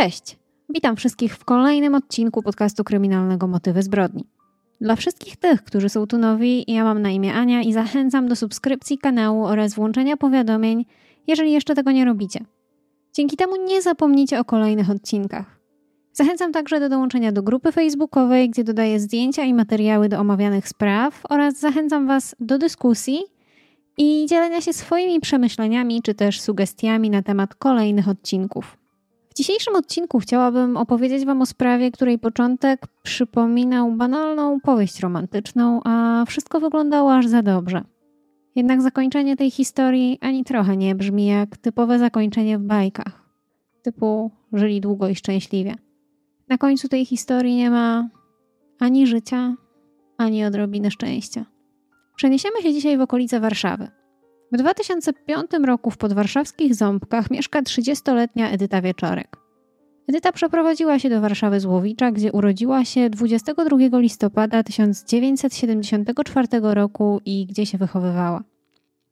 Cześć! Witam wszystkich w kolejnym odcinku podcastu kryminalnego Motywy Zbrodni. Dla wszystkich tych, którzy są tu nowi, ja mam na imię Ania i zachęcam do subskrypcji kanału oraz włączenia powiadomień, jeżeli jeszcze tego nie robicie. Dzięki temu nie zapomnijcie o kolejnych odcinkach. Zachęcam także do dołączenia do grupy facebookowej, gdzie dodaję zdjęcia i materiały do omawianych spraw oraz zachęcam Was do dyskusji i dzielenia się swoimi przemyśleniami czy też sugestiami na temat kolejnych odcinków. W dzisiejszym odcinku chciałabym opowiedzieć Wam o sprawie, której początek przypominał banalną powieść romantyczną, a wszystko wyglądało aż za dobrze. Jednak zakończenie tej historii ani trochę nie brzmi jak typowe zakończenie w bajkach. Typu żyli długo i szczęśliwie. Na końcu tej historii nie ma ani życia, ani odrobiny szczęścia. Przeniesiemy się dzisiaj w okolice Warszawy. W 2005 roku w podwarszawskich Ząbkach mieszka 30-letnia Edyta Wieczorek. Edyta przeprowadziła się do Warszawy z Łowicza, gdzie urodziła się 22 listopada 1974 roku i gdzie się wychowywała.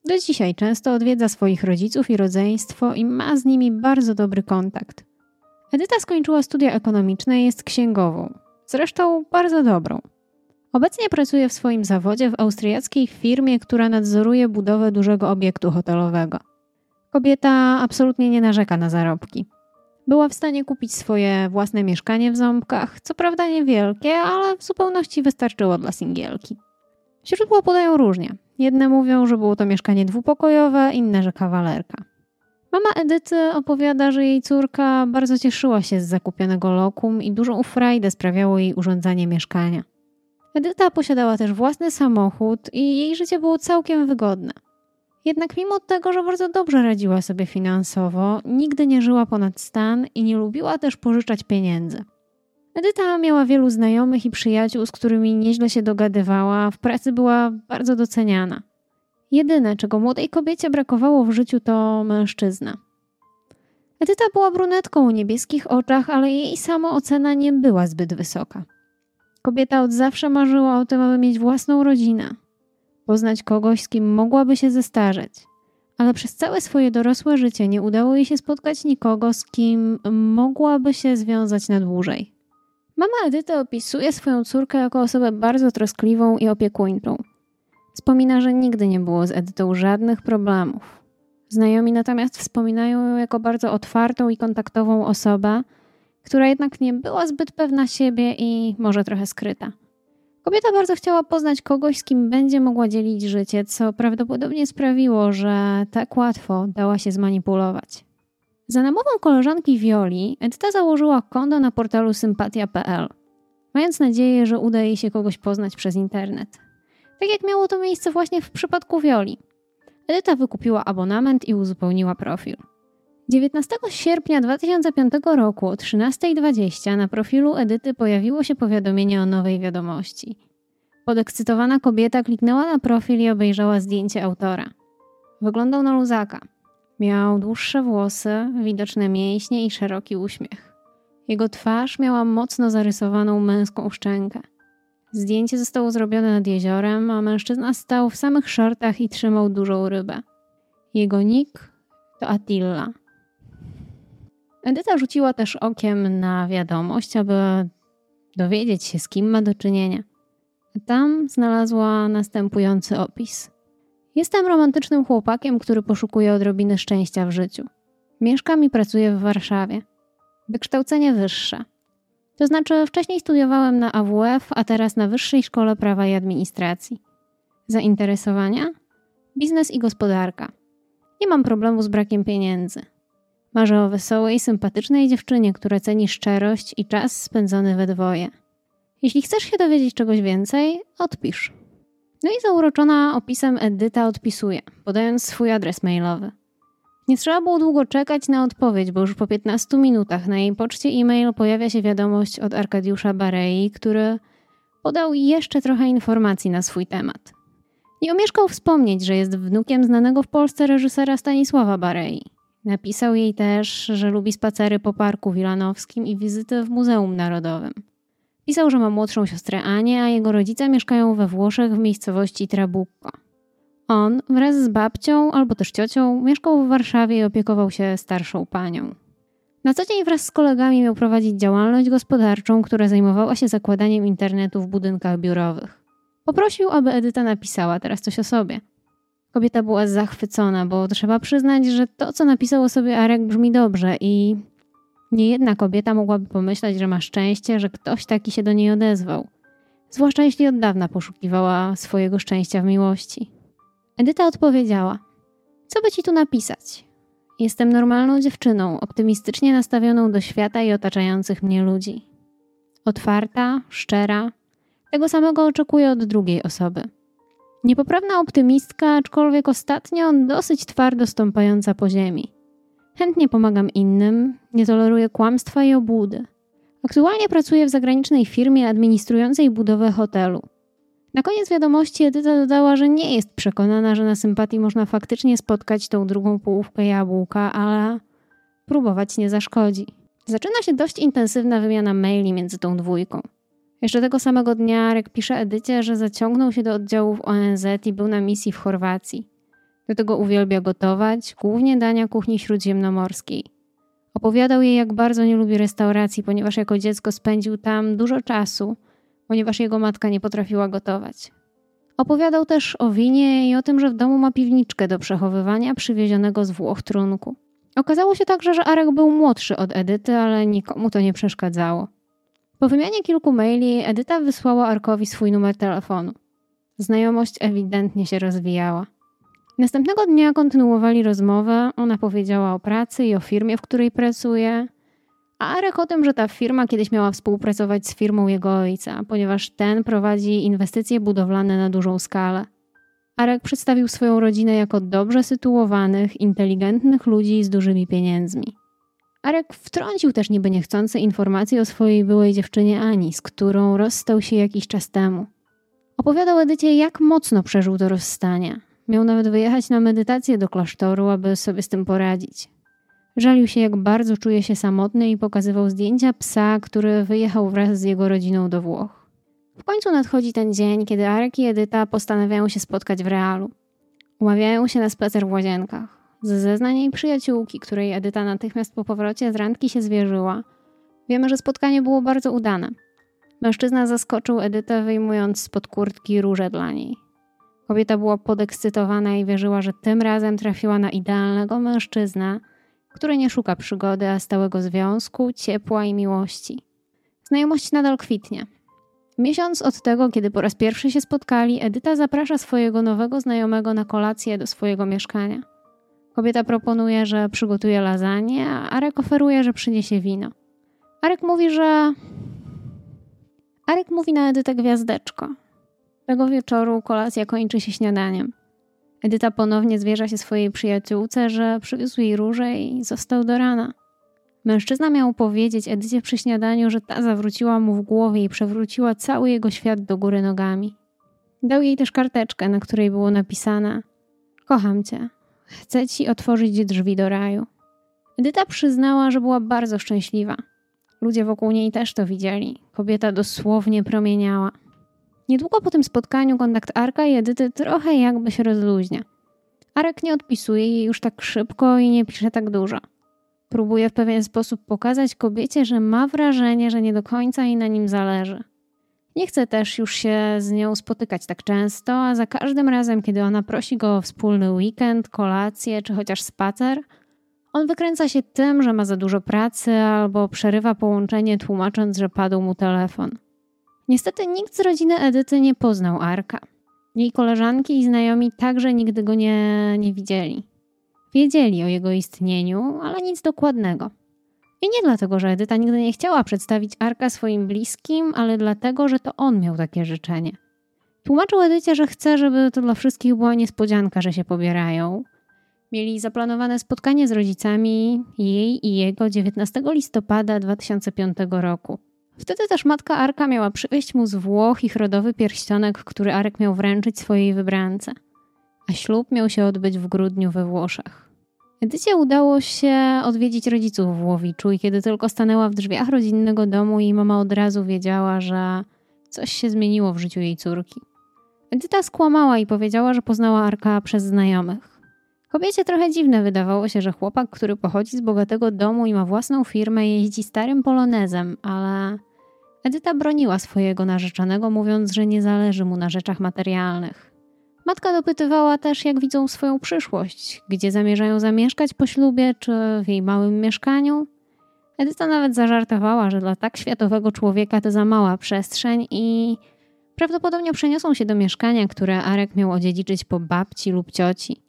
Do dzisiaj często odwiedza swoich rodziców i rodzeństwo i ma z nimi bardzo dobry kontakt. Edyta skończyła studia ekonomiczne i jest księgową, zresztą bardzo dobrą. Obecnie pracuje w swoim zawodzie w austriackiej firmie, która nadzoruje budowę dużego obiektu hotelowego. Kobieta absolutnie nie narzeka na zarobki. Była w stanie kupić swoje własne mieszkanie w Ząbkach, co prawda niewielkie, ale w zupełności wystarczyło dla singielki. Źródła podają różnie. Jedne mówią, że było to mieszkanie dwupokojowe, inne, że kawalerka. Mama Edyty opowiada, że jej córka bardzo cieszyła się z zakupionego lokum i dużą frajdę sprawiało jej urządzanie mieszkania. Edyta posiadała też własny samochód i jej życie było całkiem wygodne. Jednak mimo tego, że bardzo dobrze radziła sobie finansowo, nigdy nie żyła ponad stan i nie lubiła też pożyczać pieniędzy. Edyta miała wielu znajomych i przyjaciół, z którymi nieźle się dogadywała, w pracy była bardzo doceniana. Jedyne, czego młodej kobiecie brakowało w życiu, to mężczyzna. Edyta była brunetką o niebieskich oczach, ale jej samoocena nie była zbyt wysoka. Kobieta od zawsze marzyła o tym, aby mieć własną rodzinę, poznać kogoś, z kim mogłaby się zestarzeć. Ale przez całe swoje dorosłe życie nie udało jej się spotkać nikogo, z kim mogłaby się związać na dłużej. Mama Edyty opisuje swoją córkę jako osobę bardzo troskliwą i opiekuńczą. Wspomina, że nigdy nie było z Edytą żadnych problemów. Znajomi natomiast wspominają ją jako bardzo otwartą i kontaktową osobę, która jednak nie była zbyt pewna siebie i może trochę skryta. Kobieta bardzo chciała poznać kogoś, z kim będzie mogła dzielić życie, co prawdopodobnie sprawiło, że tak łatwo dała się zmanipulować. Za namową koleżanki Violi, Edyta założyła konto na portalu sympatia.pl, mając nadzieję, że uda jej się kogoś poznać przez internet. Tak jak miało to miejsce właśnie w przypadku Violi. Edyta wykupiła abonament i uzupełniła profil. 19 sierpnia 2005 roku o 13.20 na profilu Edyty pojawiło się powiadomienie o nowej wiadomości. Podekscytowana kobieta kliknęła na profil i obejrzała zdjęcie autora. Wyglądał na luzaka. Miał dłuższe włosy, widoczne mięśnie i szeroki uśmiech. Jego twarz miała mocno zarysowaną męską szczękę. Zdjęcie zostało zrobione nad jeziorem, a mężczyzna stał w samych shortach i trzymał dużą rybę. Jego nick to Attila. Edyta rzuciła też okiem na wiadomość, aby dowiedzieć się, z kim ma do czynienia. Tam znalazła następujący opis. Jestem romantycznym chłopakiem, który poszukuje odrobiny szczęścia w życiu. Mieszkam i pracuję w Warszawie. Wykształcenie wyższe. To znaczy, wcześniej studiowałem na AWF, a teraz na Wyższej Szkole Prawa i Administracji. Zainteresowania? Biznes i gospodarka. Nie mam problemu z brakiem pieniędzy. Marzę o wesołej, sympatycznej dziewczynie, która ceni szczerość i czas spędzony we dwoje. Jeśli chcesz się dowiedzieć czegoś więcej, odpisz. No i zauroczona opisem Edyta odpisuje, podając swój adres mailowy. Nie trzeba było długo czekać na odpowiedź, bo już po 15 minutach na jej poczcie e-mail pojawia się wiadomość od Arkadiusza Barei, który podał jeszcze trochę informacji na swój temat. Nie omieszkał wspomnieć, że jest wnukiem znanego w Polsce reżysera Stanisława Barei. Napisał jej też, że lubi spacery po Parku Wilanowskim i wizyty w Muzeum Narodowym. Pisał, że ma młodszą siostrę Anię, a jego rodzice mieszkają we Włoszech w miejscowości Trabucco. On wraz z babcią albo też ciocią mieszkał w Warszawie i opiekował się starszą panią. Na co dzień wraz z kolegami miał prowadzić działalność gospodarczą, która zajmowała się zakładaniem internetu w budynkach biurowych. Poprosił, aby Edyta napisała teraz coś o sobie. Kobieta była zachwycona, bo trzeba przyznać, że to, co napisał o sobie Arek, brzmi dobrze i niejedna kobieta mogłaby pomyśleć, że ma szczęście, że ktoś taki się do niej odezwał. Zwłaszcza jeśli od dawna poszukiwała swojego szczęścia w miłości. Edyta odpowiedziała: Co by ci tu napisać? Jestem normalną dziewczyną, optymistycznie nastawioną do świata i otaczających mnie ludzi. Otwarta, szczera. Tego samego oczekuję od drugiej osoby. Niepoprawna optymistka, aczkolwiek ostatnio dosyć twardo stąpająca po ziemi. Chętnie pomagam innym, nie toleruję kłamstwa i obłudy. Aktualnie pracuję w zagranicznej firmie administrującej budowę hotelu. Na koniec wiadomości Edyta dodała, że nie jest przekonana, że na sympatii można faktycznie spotkać tą drugą połówkę jabłka, ale próbować nie zaszkodzi. Zaczyna się dość intensywna wymiana maili między tą dwójką. Jeszcze tego samego dnia Arek pisze Edycie, że zaciągnął się do oddziałów ONZ i był na misji w Chorwacji. Do tego uwielbia gotować, głównie dania kuchni śródziemnomorskiej. Opowiadał jej, jak bardzo nie lubi restauracji, ponieważ jako dziecko spędził tam dużo czasu, ponieważ jego matka nie potrafiła gotować. Opowiadał też o winie i o tym, że w domu ma piwniczkę do przechowywania przywiezionego z Włoch trunku. Okazało się także, że Arek był młodszy od Edyty, ale nikomu to nie przeszkadzało. Po wymianie kilku maili Edyta wysłała Arkowi swój numer telefonu. Znajomość ewidentnie się rozwijała. Następnego dnia kontynuowali rozmowę. Ona powiedziała o pracy i o firmie, w której pracuje. A Arek o tym, że ta firma kiedyś miała współpracować z firmą jego ojca, ponieważ ten prowadzi inwestycje budowlane na dużą skalę. Arek przedstawił swoją rodzinę jako dobrze sytuowanych, inteligentnych ludzi z dużymi pieniędzmi. Arek wtrącił też niby niechcące informacje o swojej byłej dziewczynie Ani, z którą rozstał się jakiś czas temu. Opowiadał Edycie, jak mocno przeżył to rozstanie. Miał nawet wyjechać na medytację do klasztoru, aby sobie z tym poradzić. Żalił się, jak bardzo czuje się samotny i pokazywał zdjęcia psa, który wyjechał wraz z jego rodziną do Włoch. W końcu nadchodzi ten dzień, kiedy Arek i Edyta postanawiają się spotkać w realu. Umawiają się na spacer w łazienkach. Ze zeznań jej przyjaciółki, której Edyta natychmiast po powrocie z randki się zwierzyła, wiemy, że spotkanie było bardzo udane. Mężczyzna zaskoczył Edytę, wyjmując spod kurtki róże dla niej. Kobieta była podekscytowana i wierzyła, że tym razem trafiła na idealnego mężczyznę, który nie szuka przygody, a stałego związku, ciepła i miłości. Znajomość nadal kwitnie. Miesiąc od tego, kiedy po raz pierwszy się spotkali, Edyta zaprasza swojego nowego znajomego na kolację do swojego mieszkania. Kobieta proponuje, że przygotuje lasagne, a Arek oferuje, że przyniesie wino. Arek mówi, że. Arek mówi na Edytę gwiazdeczko. Tego wieczoru kolacja kończy się śniadaniem. Edyta ponownie zwierza się swojej przyjaciółce, że przywiózł jej róże i został do rana. Mężczyzna miał powiedzieć Edycie przy śniadaniu, że ta zawróciła mu w głowie i przewróciła cały jego świat do góry nogami. Dał jej też karteczkę, na której było napisane: Kocham cię. Chcę ci otworzyć drzwi do raju. Edyta przyznała, że była bardzo szczęśliwa. Ludzie wokół niej też to widzieli. Kobieta dosłownie promieniała. Niedługo po tym spotkaniu kontakt Arka i Edyty trochę jakby się rozluźnia. Arek nie odpisuje jej już tak szybko i nie pisze tak dużo. Próbuje w pewien sposób pokazać kobiecie, że ma wrażenie, że nie do końca jej na nim zależy. Nie chce też już się z nią spotykać tak często, a za każdym razem, kiedy ona prosi go o wspólny weekend, kolację czy chociaż spacer, on wykręca się tym, że ma za dużo pracy albo przerywa połączenie, tłumacząc, że padł mu telefon. Niestety nikt z rodziny Edyty nie poznał Arka. Jej koleżanki i znajomi także nigdy go nie, nie widzieli. Wiedzieli o jego istnieniu, ale nic dokładnego. I nie dlatego, że Edyta nigdy nie chciała przedstawić Arka swoim bliskim, ale dlatego, że to on miał takie życzenie. Tłumaczył Edycie, że chce, żeby to dla wszystkich była niespodzianka, że się pobierają. Mieli zaplanowane spotkanie z rodzicami jej i jego 19 listopada 2005 roku. Wtedy też matka Arka miała przywieźć mu z Włoch ich rodowy pierścionek, który Arek miał wręczyć swojej wybrance. A ślub miał się odbyć w grudniu we Włoszech. Edycie udało się odwiedzić rodziców w Łowiczu i kiedy tylko stanęła w drzwiach rodzinnego domu, jej mama od razu wiedziała, że coś się zmieniło w życiu jej córki. Edyta skłamała i powiedziała, że poznała Arka przez znajomych. Kobiecie trochę dziwne wydawało się, że chłopak, który pochodzi z bogatego domu i ma własną firmę, jeździ starym polonezem, ale Edyta broniła swojego narzeczonego, mówiąc, że nie zależy mu na rzeczach materialnych. Matka dopytywała też, jak widzą swoją przyszłość, gdzie zamierzają zamieszkać po ślubie, czy w jej małym mieszkaniu. Edyta nawet zażartowała, że dla tak światowego człowieka to za mała przestrzeń i prawdopodobnie przeniosą się do mieszkania, które Arek miał odziedziczyć po babci lub cioci.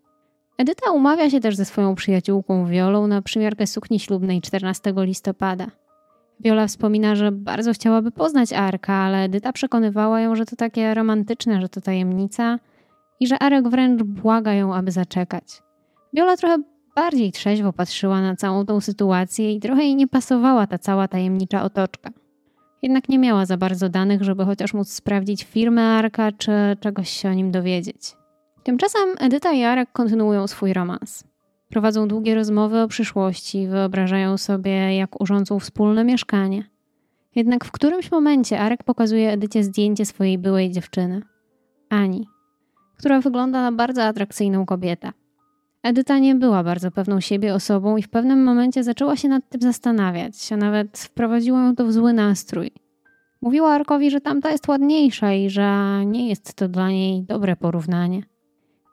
Edyta umawia się też ze swoją przyjaciółką Wiolą na przymiarkę sukni ślubnej 14 listopada. Wiola wspomina, że bardzo chciałaby poznać Arka, ale Edyta przekonywała ją, że to takie romantyczne, że to tajemnica i że Arek wręcz błaga ją, aby zaczekać. Wiola trochę bardziej trzeźwo patrzyła na całą tą sytuację i trochę jej nie pasowała ta cała tajemnicza otoczka. Jednak nie miała za bardzo danych, żeby chociaż móc sprawdzić firmę Arka czy czegoś się o nim dowiedzieć. Tymczasem Edyta i Arek kontynuują swój romans. Prowadzą długie rozmowy o przyszłości, wyobrażają sobie, jak urządzą wspólne mieszkanie. Jednak w którymś momencie Arek pokazuje Edycie zdjęcie swojej byłej dziewczyny, Ani, która wygląda na bardzo atrakcyjną kobietę. Edyta nie była bardzo pewną siebie osobą i w pewnym momencie zaczęła się nad tym zastanawiać, a nawet wprowadziło ją to w zły nastrój. Mówiła Arkowi, że tamta jest ładniejsza i że nie jest to dla niej dobre porównanie.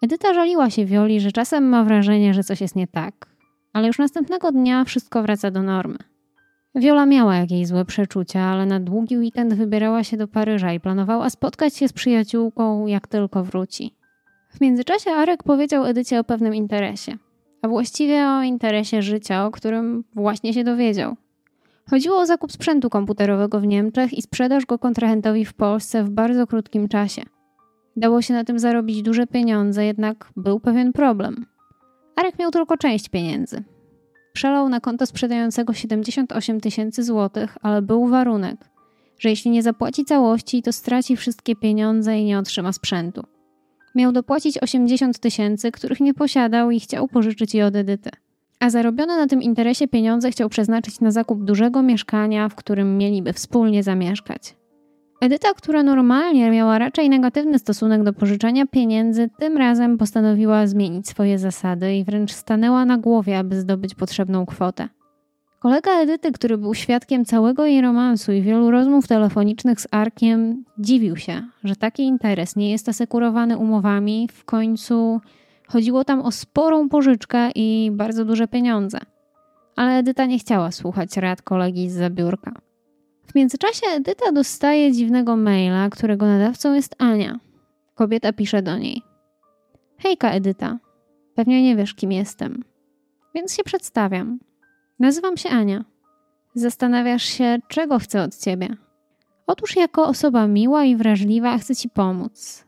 Edyta żaliła się Wioli, że czasem ma wrażenie, że coś jest nie tak, ale już następnego dnia wszystko wraca do normy. Wiola miała jakieś złe przeczucia, ale na długi weekend wybierała się do Paryża i planowała spotkać się z przyjaciółką, jak tylko wróci. W międzyczasie Arek powiedział Edycie o pewnym interesie, a właściwie o interesie życia, o którym właśnie się dowiedział. Chodziło o zakup sprzętu komputerowego w Niemczech i sprzedaż go kontrahentowi w Polsce w bardzo krótkim czasie. Dało się na tym zarobić duże pieniądze, jednak był pewien problem. Arek miał tylko część pieniędzy. Przelał na konto sprzedającego 78 tysięcy złotych, ale był warunek, że jeśli nie zapłaci całości, to straci wszystkie pieniądze i nie otrzyma sprzętu. Miał dopłacić 80 tysięcy, których nie posiadał i chciał pożyczyć je od Edyty. A zarobione na tym interesie pieniądze chciał przeznaczyć na zakup dużego mieszkania, w którym mieliby wspólnie zamieszkać. Edyta, która normalnie miała raczej negatywny stosunek do pożyczania pieniędzy, tym razem postanowiła zmienić swoje zasady i wręcz stanęła na głowie, aby zdobyć potrzebną kwotę. Kolega Edyty, który był świadkiem całego jej romansu i wielu rozmów telefonicznych z Arkiem, dziwił się, że taki interes nie jest asekurowany umowami. W końcu chodziło tam o sporą pożyczkę i bardzo duże pieniądze. Ale Edyta nie chciała słuchać rad kolegi z zabiórka. W międzyczasie Edyta dostaje dziwnego maila, którego nadawcą jest Ania. Kobieta pisze do niej. Hejka Edyta, pewnie nie wiesz kim jestem, więc się przedstawiam. Nazywam się Ania. Zastanawiasz się, czego chcę od ciebie. Otóż jako osoba miła i wrażliwa chcę ci pomóc.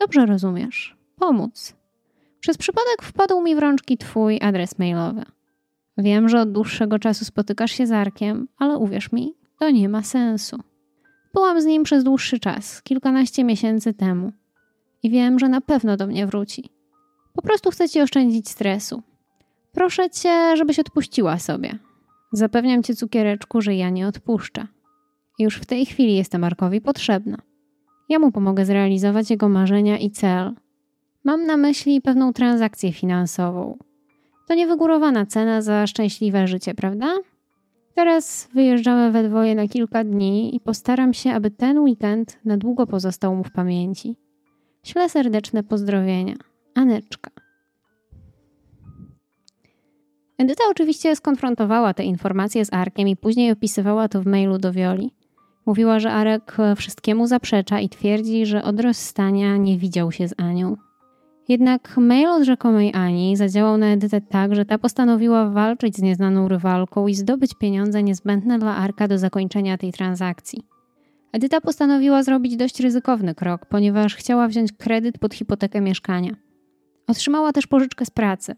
Dobrze rozumiesz. Pomóc. Przez przypadek wpadł mi w rączki twój adres mailowy. Wiem, że od dłuższego czasu spotykasz się z Arkiem, ale uwierz mi, to nie ma sensu. Byłam z nim przez dłuższy czas, kilkanaście miesięcy temu. I wiem, że na pewno do mnie wróci. Po prostu chcę ci oszczędzić stresu. Proszę cię, żebyś odpuściła sobie. Zapewniam cię, cukiereczku, że ja nie odpuszczę. Już w tej chwili jestem Markowi potrzebna. Ja mu pomogę zrealizować jego marzenia i cel. Mam na myśli pewną transakcję finansową. To niewygórowana cena za szczęśliwe życie, prawda? Teraz wyjeżdżamy we dwoje na kilka dni i postaram się, aby ten weekend na długo pozostał mu w pamięci. Ślę serdeczne pozdrowienia. Aneczka. Edyta oczywiście skonfrontowała te informacje z Arkiem i później opisywała to w mailu do Wioli. Mówiła, że Arek wszystkiemu zaprzecza i twierdzi, że od rozstania nie widział się z Anią. Jednak mail od rzekomej Ani zadziałał na Edytę tak, że ta postanowiła walczyć z nieznaną rywalką i zdobyć pieniądze niezbędne dla Arka do zakończenia tej transakcji. Edyta postanowiła zrobić dość ryzykowny krok, ponieważ chciała wziąć kredyt pod hipotekę mieszkania. Otrzymała też pożyczkę z pracy.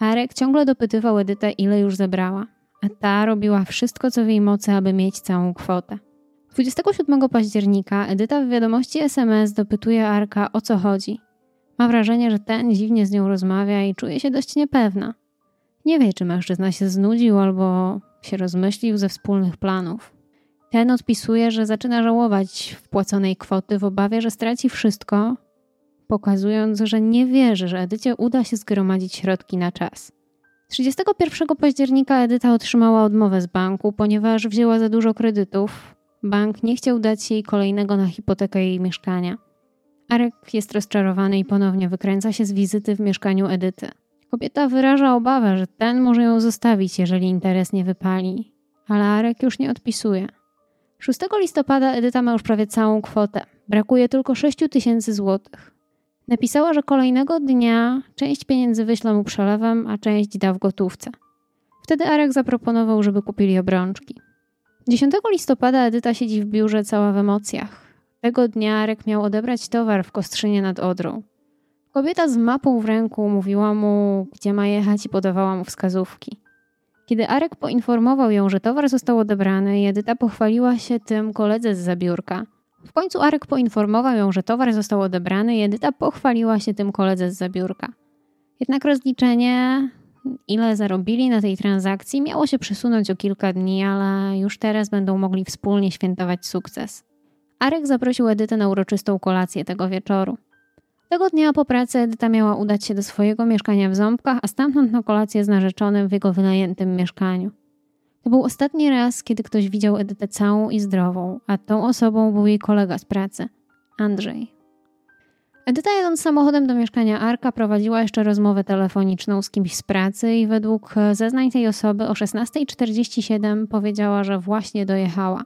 Arek ciągle dopytywał Edytę, ile już zebrała, a ta robiła wszystko, co w jej mocy, aby mieć całą kwotę. 27 października Edyta w wiadomości SMS dopytuje Arka, o co chodzi – ma wrażenie, że ten dziwnie z nią rozmawia i czuje się dość niepewna. Nie wie, czy mężczyzna się znudził albo się rozmyślił ze wspólnych planów. Ten odpisuje, że zaczyna żałować wpłaconej kwoty w obawie, że straci wszystko, pokazując, że nie wierzy, że Edycie uda się zgromadzić środki na czas. 31 października Edyta otrzymała odmowę z banku, ponieważ wzięła za dużo kredytów. Bank nie chciał dać jej kolejnego na hipotekę jej mieszkania. Arek jest rozczarowany i ponownie wykręca się z wizyty w mieszkaniu Edyty. Kobieta wyraża obawę, że ten może ją zostawić, jeżeli interes nie wypali, ale Arek już nie odpisuje. 6 listopada Edyta ma już prawie całą kwotę. Brakuje tylko 6 tysięcy złotych. Napisała, że kolejnego dnia część pieniędzy wyśle mu przelewem, a część da w gotówce. Wtedy Arek zaproponował, żeby kupili obrączki. 10 listopada Edyta siedzi w biurze cała w emocjach. Tego dnia Arek miał odebrać towar w Kostrzynie nad Odrą. Kobieta z mapą w ręku mówiła mu, gdzie ma jechać i podawała mu wskazówki. Kiedy Arek poinformował ją, że towar został odebrany, Edyta pochwaliła się tym koledze z zabiórka. W końcu Arek poinformował ją, że towar został odebrany i Edyta pochwaliła się tym koledze z zabiórka. Jednak rozliczenie, ile zarobili na tej transakcji, miało się przesunąć o kilka dni, ale już teraz będą mogli wspólnie świętować sukces. Arek zaprosił Edytę na uroczystą kolację tego wieczoru. Tego dnia po pracy Edyta miała udać się do swojego mieszkania w Ząbkach, a stamtąd na kolację z narzeczonym w jego wynajętym mieszkaniu. To był ostatni raz, kiedy ktoś widział Edytę całą i zdrową, a tą osobą był jej kolega z pracy, Andrzej. Edyta jadąc samochodem do mieszkania Arka prowadziła jeszcze rozmowę telefoniczną z kimś z pracy i według zeznań tej osoby o 16.47 powiedziała, że właśnie dojechała.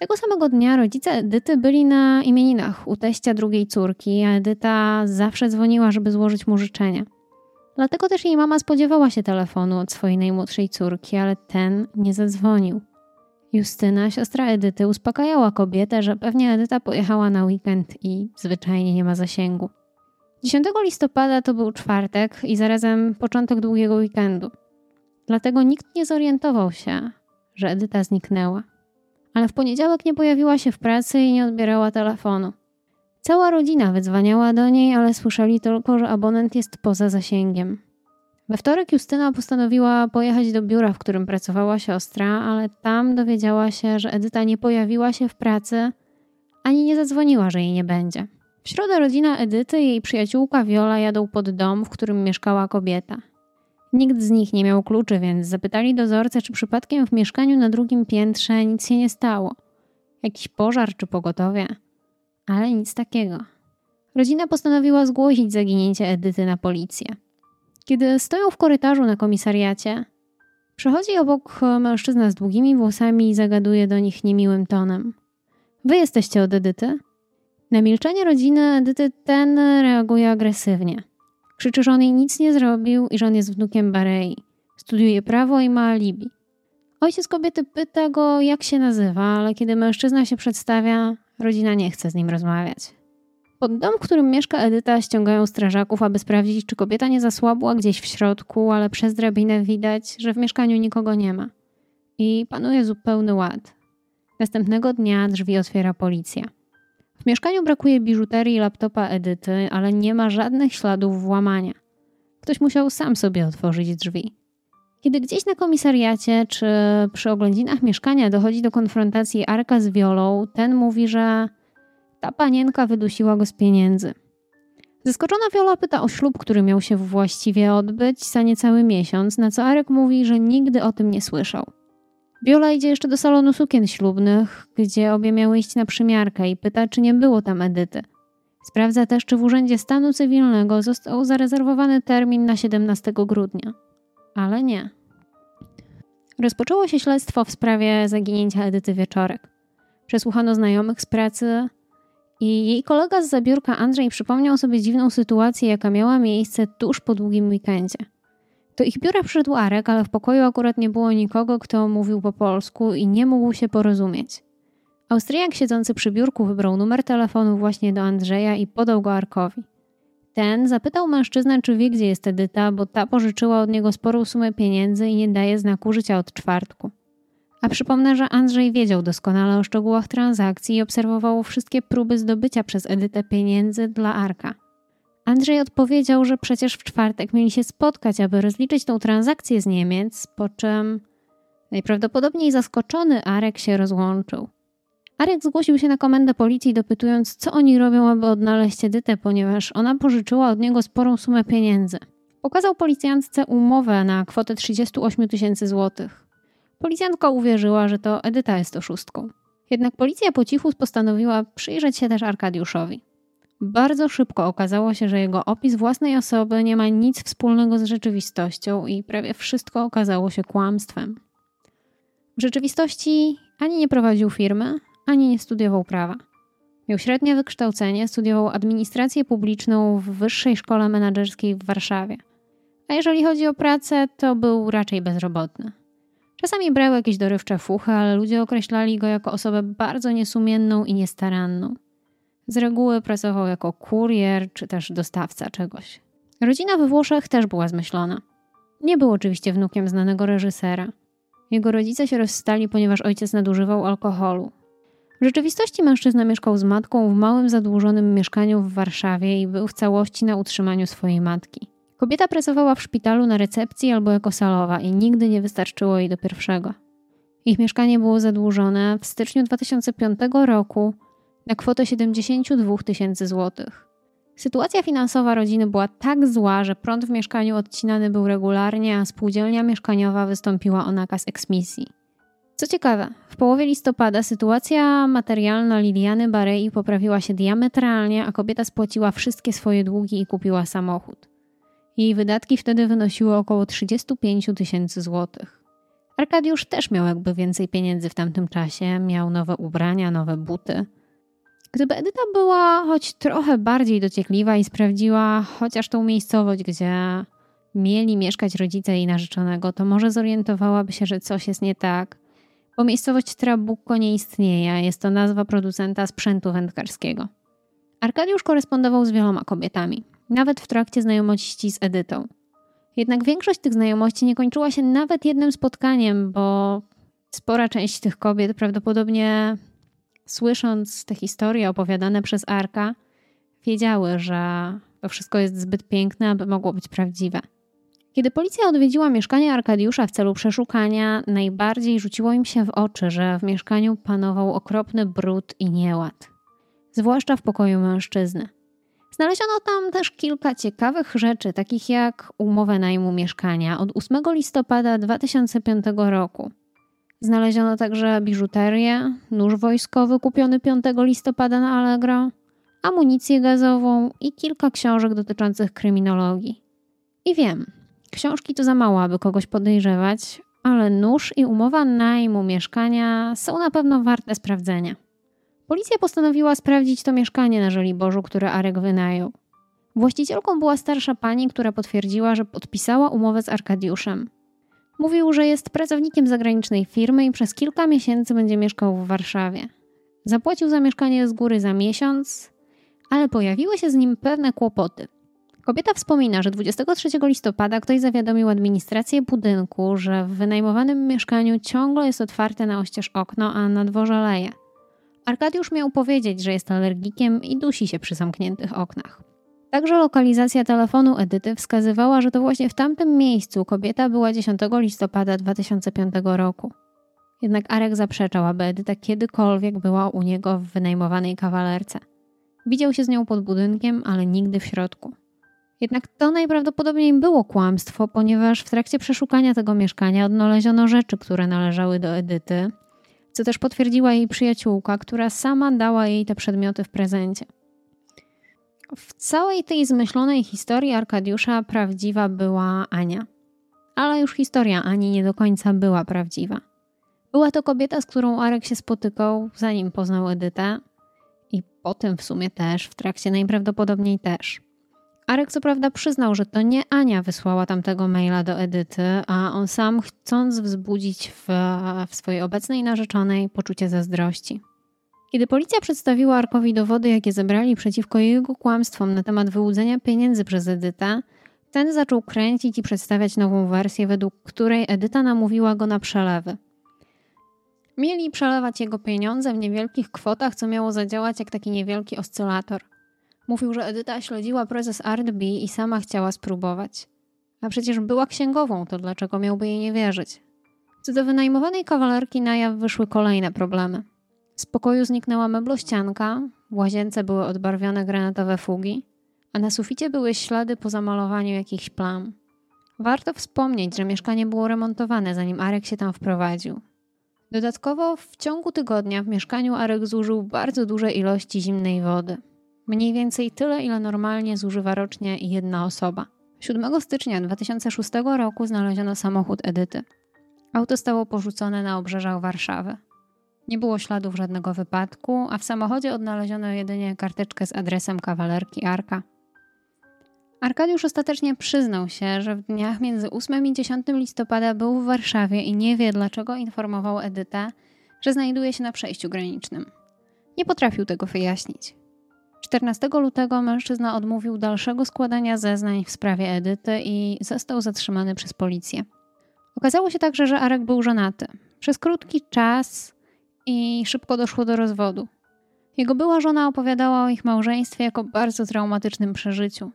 Tego samego dnia rodzice Edyty byli na imieninach u teścia drugiej córki, a Edyta zawsze dzwoniła, żeby złożyć mu życzenia. Dlatego też jej mama spodziewała się telefonu od swojej najmłodszej córki, ale ten nie zadzwonił. Justyna, siostra Edyty, uspokajała kobietę, że pewnie Edyta pojechała na weekend i zwyczajnie nie ma zasięgu. 10 listopada to był czwartek i zarazem początek długiego weekendu. Dlatego nikt nie zorientował się, że Edyta zniknęła ale w poniedziałek nie pojawiła się w pracy i nie odbierała telefonu. Cała rodzina wydzwaniała do niej, ale słyszeli tylko, że abonent jest poza zasięgiem. We wtorek Justyna postanowiła pojechać do biura, w którym pracowała siostra, ale tam dowiedziała się, że Edyta nie pojawiła się w pracy ani nie zadzwoniła, że jej nie będzie. W środę rodzina Edyty i jej przyjaciółka Viola jadą pod dom, w którym mieszkała kobieta. Nikt z nich nie miał kluczy, więc zapytali dozorcę, czy przypadkiem w mieszkaniu na drugim piętrze nic się nie stało. Jakiś pożar czy pogotowie. Ale nic takiego. Rodzina postanowiła zgłosić zaginięcie Edyty na policję. Kiedy stoją w korytarzu na komisariacie, przechodzi obok mężczyzna z długimi włosami i zagaduje do nich niemiłym tonem. Wy jesteście od Edyty? Na milczenie rodziny Edyty ten reaguje agresywnie. Krzyczy, że on jej nic nie zrobił i że on jest wnukiem Barei. Studiuje prawo i ma alibi. Ojciec kobiety pyta go, jak się nazywa, ale kiedy mężczyzna się przedstawia, rodzina nie chce z nim rozmawiać. Pod dom, w którym mieszka Edyta, ściągają strażaków, aby sprawdzić, czy kobieta nie zasłabła gdzieś w środku, ale przez drabinę widać, że w mieszkaniu nikogo nie ma. I panuje zupełny ład. Następnego dnia drzwi otwiera policja. W mieszkaniu brakuje biżuterii i laptopa Edyty, ale nie ma żadnych śladów włamania. Ktoś musiał sam sobie otworzyć drzwi. Kiedy gdzieś na komisariacie czy przy oględzinach mieszkania dochodzi do konfrontacji Arka z Wiolą, ten mówi, że ta panienka wydusiła go z pieniędzy. Zaskoczona Wiola pyta o ślub, który miał się właściwie odbyć za niecały miesiąc, na co Arek mówi, że nigdy o tym nie słyszał. Biola idzie jeszcze do salonu sukien ślubnych, gdzie obie miały iść na przymiarkę i pyta, czy nie było tam Edyty. Sprawdza też, czy w Urzędzie Stanu Cywilnego został zarezerwowany termin na 17 grudnia. Ale nie. Rozpoczęło się śledztwo w sprawie zaginięcia Edyty Wieczorek. Przesłuchano znajomych z pracy i jej kolega z zabiórka Andrzej przypomniał sobie dziwną sytuację, jaka miała miejsce tuż po długim weekendzie. Do ich biura przyszedł Arek, ale w pokoju akurat nie było nikogo, kto mówił po polsku i nie mógł się porozumieć. Austriak siedzący przy biurku wybrał numer telefonu właśnie do Andrzeja i podał go Arkowi. Ten zapytał mężczyznę, czy wie, gdzie jest Edyta, bo ta pożyczyła od niego sporą sumę pieniędzy i nie daje znaku życia od czwartku. A przypomnę, że Andrzej wiedział doskonale o szczegółach transakcji i obserwował wszystkie próby zdobycia przez Edytę pieniędzy dla Arka. Andrzej odpowiedział, że przecież w czwartek mieli się spotkać, aby rozliczyć tą transakcję z Niemiec, po czym najprawdopodobniej zaskoczony Arek się rozłączył. Arek zgłosił się na komendę policji, dopytując, co oni robią, aby odnaleźć Edytę, ponieważ ona pożyczyła od niego sporą sumę pieniędzy. Pokazał policjantce umowę na kwotę 38 tysięcy złotych. Policjantka uwierzyła, że to Edyta jest oszustką. Jednak policja po cichu postanowiła przyjrzeć się też Arkadiuszowi. Bardzo szybko okazało się, że jego opis własnej osoby nie ma nic wspólnego z rzeczywistością i prawie wszystko okazało się kłamstwem. W rzeczywistości ani nie prowadził firmy, ani nie studiował prawa. Miał średnie wykształcenie, studiował administrację publiczną w Wyższej Szkole Menedżerskiej w Warszawie. A jeżeli chodzi o pracę, to był raczej bezrobotny. Czasami brał jakieś dorywcze fuchy, ale ludzie określali go jako osobę bardzo niesumienną i niestaranną. Z reguły pracował jako kurier czy też dostawca czegoś. Rodzina we Włoszech też była zmyślona. Nie był oczywiście wnukiem znanego reżysera. Jego rodzice się rozstali, ponieważ ojciec nadużywał alkoholu. W rzeczywistości mężczyzna mieszkał z matką w małym, zadłużonym mieszkaniu w Warszawie i był w całości na utrzymaniu swojej matki. Kobieta pracowała w szpitalu na recepcji albo jako salowa i nigdy nie wystarczyło jej do pierwszego. Ich mieszkanie było zadłużone w styczniu 2005 roku na kwotę 72 tysięcy złotych. Sytuacja finansowa rodziny była tak zła, że prąd w mieszkaniu odcinany był regularnie, a spółdzielnia mieszkaniowa wystąpiła o nakaz eksmisji. Co ciekawe, w połowie listopada sytuacja materialna Liliany Barei poprawiła się diametralnie, a kobieta spłaciła wszystkie swoje długi i kupiła samochód. Jej wydatki wtedy wynosiły około 35 tysięcy złotych. Arkadiusz też miał jakby więcej pieniędzy w tamtym czasie, miał nowe ubrania, nowe buty. Gdyby Edyta była choć trochę bardziej dociekliwa i sprawdziła chociaż tą miejscowość, gdzie mieli mieszkać rodzice jej narzeczonego, to może zorientowałaby się, że coś jest nie tak, bo miejscowość Trabucco nie istnieje, jest to nazwa producenta sprzętu wędkarskiego. Arkadiusz korespondował z wieloma kobietami, nawet w trakcie znajomości z Edytą. Jednak większość tych znajomości nie kończyła się nawet jednym spotkaniem, bo spora część tych kobiet prawdopodobnie słysząc te historie opowiadane przez Arka, wiedziały, że to wszystko jest zbyt piękne, aby mogło być prawdziwe. Kiedy policja odwiedziła mieszkanie Arkadiusza w celu przeszukania, najbardziej rzuciło im się w oczy, że w mieszkaniu panował okropny brud i nieład, zwłaszcza w pokoju mężczyzny. Znaleziono tam też kilka ciekawych rzeczy, takich jak umowę najmu mieszkania od 8 listopada 2005 roku. Znaleziono także biżuterię, nóż wojskowy kupiony 5 listopada na Allegro, amunicję gazową i kilka książek dotyczących kryminologii. I wiem, książki to za mało, aby kogoś podejrzewać, ale nóż i umowa najmu mieszkania są na pewno warte sprawdzenia. Policja postanowiła sprawdzić to mieszkanie na Żoliborzu, które Arek wynajął. Właścicielką była starsza pani, która potwierdziła, że podpisała umowę z Arkadiuszem. Mówił, że jest pracownikiem zagranicznej firmy i przez kilka miesięcy będzie mieszkał w Warszawie. Zapłacił za mieszkanie z góry za miesiąc, ale pojawiły się z nim pewne kłopoty. Kobieta wspomina, że 23 listopada ktoś zawiadomił administrację budynku, że w wynajmowanym mieszkaniu ciągle jest otwarte na oścież okno, a na dworze leje. Arkadiusz miał powiedzieć, że jest alergikiem i dusi się przy zamkniętych oknach. Także lokalizacja telefonu Edyty wskazywała, że to właśnie w tamtym miejscu kobieta była 10 listopada 2005 roku. Jednak Arek zaprzeczał, aby Edyta kiedykolwiek była u niego w wynajmowanej kawalerce. Widział się z nią pod budynkiem, ale nigdy w środku. Jednak to najprawdopodobniej było kłamstwo, ponieważ w trakcie przeszukania tego mieszkania odnaleziono rzeczy, które należały do Edyty, co też potwierdziła jej przyjaciółka, która sama dała jej te przedmioty w prezencie. W całej tej zmyślonej historii Arkadiusza prawdziwa była Ania. Ale już historia Ani nie do końca była prawdziwa. Była to kobieta, z którą Arek się spotykał, zanim poznał Edytę i potem w sumie też, w trakcie najprawdopodobniej też. Arek co prawda przyznał, że to nie Ania wysłała tamtego maila do Edyty, a on sam chcąc wzbudzić w, w swojej obecnej narzeczonej poczucie zazdrości. Kiedy policja przedstawiła Arkowi dowody, jakie zebrali przeciwko jego kłamstwom na temat wyłudzenia pieniędzy przez Edytę, ten zaczął kręcić i przedstawiać nową wersję, według której Edyta namówiła go na przelewy. Mieli przelewać jego pieniądze w niewielkich kwotach, co miało zadziałać jak taki niewielki oscylator. Mówił, że Edyta śledziła proces Artby i sama chciała spróbować. A przecież była księgową, to dlaczego miałby jej nie wierzyć? Co do wynajmowanej kawalerki na jaw wyszły kolejne problemy. Z pokoju zniknęła meblościanka, w łazience były odbarwione granatowe fugi, a na suficie były ślady po zamalowaniu jakichś plam. Warto wspomnieć, że mieszkanie było remontowane, zanim Arek się tam wprowadził. Dodatkowo w ciągu tygodnia w mieszkaniu Arek zużył bardzo duże ilości zimnej wody. Mniej więcej tyle, ile normalnie zużywa rocznie jedna osoba. 7 stycznia 2006 roku znaleziono samochód Edyty. Auto stało porzucone na obrzeżach Warszawy. Nie było śladów żadnego wypadku, a w samochodzie odnaleziono jedynie karteczkę z adresem kawalerki Arka. Arkadiusz ostatecznie przyznał się, że w dniach między 8 i 10 listopada był w Warszawie i nie wie, dlaczego informował Edytę, że znajduje się na przejściu granicznym. Nie potrafił tego wyjaśnić. 14 lutego mężczyzna odmówił dalszego składania zeznań w sprawie Edyty i został zatrzymany przez policję. Okazało się także, że Arek był żonaty. Przez krótki czas i szybko doszło do rozwodu. Jego była żona opowiadała o ich małżeństwie jako bardzo traumatycznym przeżyciu.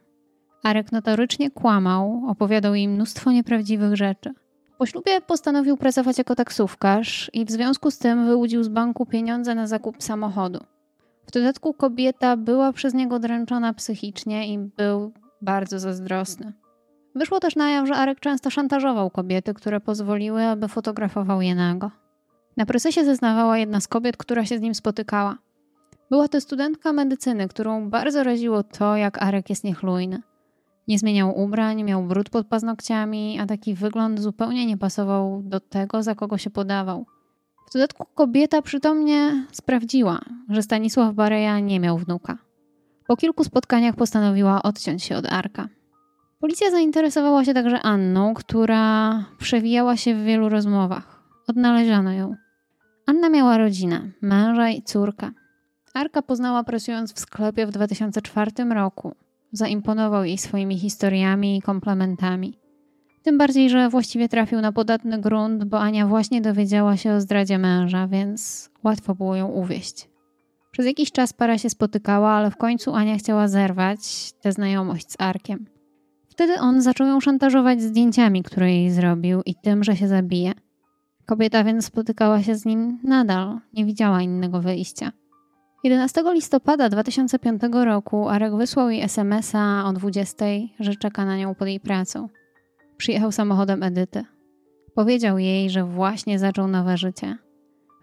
Arek notorycznie kłamał, opowiadał jej mnóstwo nieprawdziwych rzeczy. Po ślubie postanowił pracować jako taksówkarz i w związku z tym wyłudził z banku pieniądze na zakup samochodu. W dodatku kobieta była przez niego dręczona psychicznie i był bardzo zazdrosny. Wyszło też na jaw, że Arek często szantażował kobiety, które pozwoliły, aby fotografował je nago. Na procesie zeznawała jedna z kobiet, która się z nim spotykała. Była to studentka medycyny, którą bardzo raziło to, jak Arek jest niechlujny. Nie zmieniał ubrań, miał brud pod paznokciami, a taki wygląd zupełnie nie pasował do tego, za kogo się podawał. W dodatku kobieta przytomnie sprawdziła, że Stanisław Bareja nie miał wnuka. Po kilku spotkaniach postanowiła odciąć się od Arka. Policja zainteresowała się także Anną, która przewijała się w wielu rozmowach. Odnaleziono ją. Anna miała rodzinę, męża i córkę. Arka poznała pracując w sklepie w 2004 roku. Zaimponował jej swoimi historiami i komplementami. Tym bardziej, że właściwie trafił na podatny grunt, bo Ania właśnie dowiedziała się o zdradzie męża, więc łatwo było ją uwieść. Przez jakiś czas para się spotykała, ale w końcu Ania chciała zerwać tę znajomość z Arkiem. Wtedy on zaczął ją szantażować zdjęciami, które jej zrobił i tym, że się zabije. Kobieta więc spotykała się z nim nadal, nie widziała innego wyjścia. 11 listopada 2005 roku Arek wysłał jej SMS-a o 20, że czeka na nią pod jej pracą. Przyjechał samochodem Edyty. Powiedział jej, że właśnie zaczął nowe życie.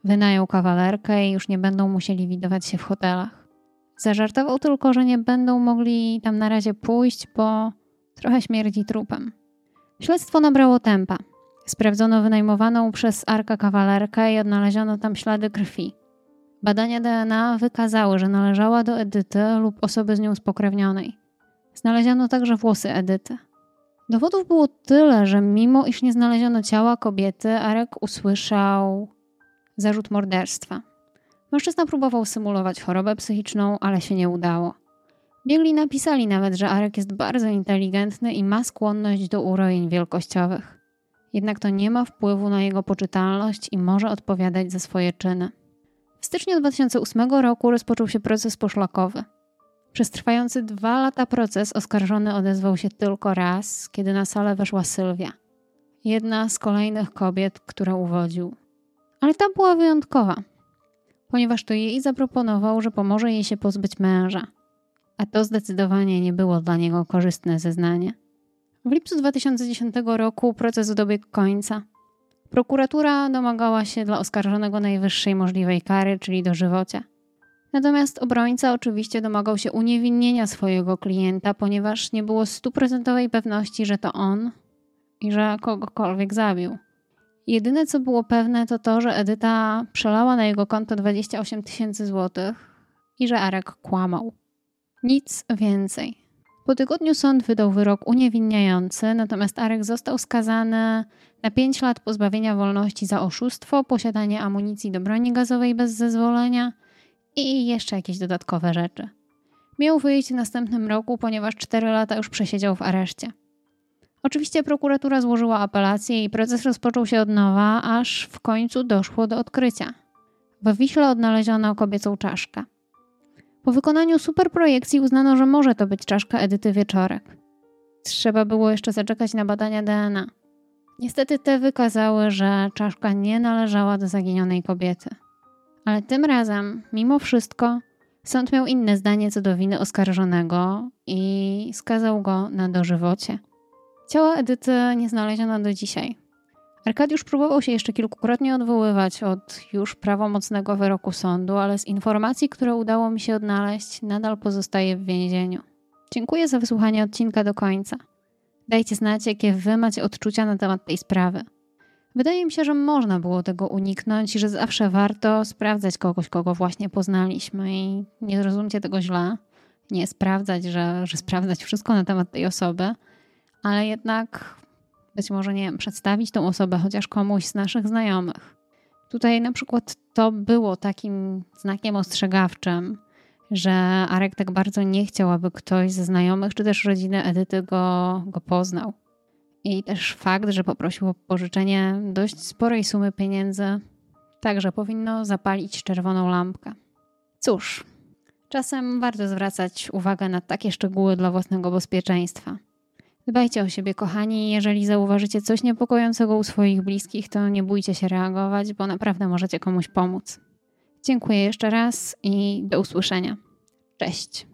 Wynajął kawalerkę i już nie będą musieli widować się w hotelach. Zażartował tylko, że nie będą mogli tam na razie pójść, bo trochę śmierdzi trupem. Śledztwo nabrało tempa. Sprawdzono wynajmowaną przez Arka kawalerkę i odnaleziono tam ślady krwi. Badania DNA wykazały, że należała do Edyty lub osoby z nią spokrewnionej. Znaleziono także włosy Edyty. Dowodów było tyle, że mimo iż nie znaleziono ciała kobiety, Arek usłyszał zarzut morderstwa. Mężczyzna próbował symulować chorobę psychiczną, ale się nie udało. Biegli napisali nawet, że Arek jest bardzo inteligentny i ma skłonność do urojeń wielkościowych. Jednak to nie ma wpływu na jego poczytalność i może odpowiadać za swoje czyny. W styczniu 2008 roku rozpoczął się proces poszlakowy. Przez trwający dwa lata proces oskarżony odezwał się tylko raz, kiedy na salę weszła Sylwia. Jedna z kolejnych kobiet, które uwodził. Ale ta była wyjątkowa, ponieważ to jej zaproponował, że pomoże jej się pozbyć męża. A to zdecydowanie nie było dla niego korzystne zeznanie. W lipcu 2010 roku proces dobiegł końca. Prokuratura domagała się dla oskarżonego najwyższej możliwej kary, czyli dożywocia. Natomiast obrońca oczywiście domagał się uniewinnienia swojego klienta, ponieważ nie było stuprocentowej pewności, że to on i że kogokolwiek zabił. Jedyne co było pewne to to, że Edyta przelała na jego konto 28 tysięcy złotych i że Arek kłamał. Nic więcej. Po tygodniu sąd wydał wyrok uniewinniający, natomiast Arek został skazany na 5 lat pozbawienia wolności za oszustwo, posiadanie amunicji do broni gazowej bez zezwolenia i jeszcze jakieś dodatkowe rzeczy. Miał wyjść w następnym roku, ponieważ 4 lata już przesiedział w areszcie. Oczywiście prokuratura złożyła apelację i proces rozpoczął się od nowa, aż w końcu doszło do odkrycia. W Wiśle odnaleziono kobiecą czaszkę. Po wykonaniu superprojekcji uznano, że może to być czaszka Edyty Wieczorek. Trzeba było jeszcze zaczekać na badania DNA. Niestety te wykazały, że czaszka nie należała do zaginionej kobiety. Ale tym razem, mimo wszystko, sąd miał inne zdanie co do winy oskarżonego i skazał go na dożywocie. Ciała Edyty nie znaleziono do dzisiaj. Arkadiusz próbował się jeszcze kilkukrotnie odwoływać od już prawomocnego wyroku sądu, ale z informacji, które udało mi się odnaleźć, nadal pozostaje w więzieniu. Dziękuję za wysłuchanie odcinka do końca. Dajcie znać, jakie wy macie odczucia na temat tej sprawy. Wydaje mi się, że można było tego uniknąć i że zawsze warto sprawdzać kogoś, kogo właśnie poznaliśmy i nie zrozumcie tego źle. Nie sprawdzać, że, że sprawdzać wszystko na temat tej osoby, ale jednak być może, nie wiem, przedstawić tą osobę chociaż komuś z naszych znajomych. Tutaj na przykład to było takim znakiem ostrzegawczym, że Arek tak bardzo nie chciał, aby ktoś ze znajomych czy też rodziny Edyty go, go poznał. I też fakt, że poprosił o pożyczenie dość sporej sumy pieniędzy, także powinno zapalić czerwoną lampkę. Cóż, czasem warto zwracać uwagę na takie szczegóły dla własnego bezpieczeństwa. Dbajcie o siebie, kochani. Jeżeli zauważycie coś niepokojącego u swoich bliskich, to nie bójcie się reagować, bo naprawdę możecie komuś pomóc. Dziękuję jeszcze raz i do usłyszenia. Cześć.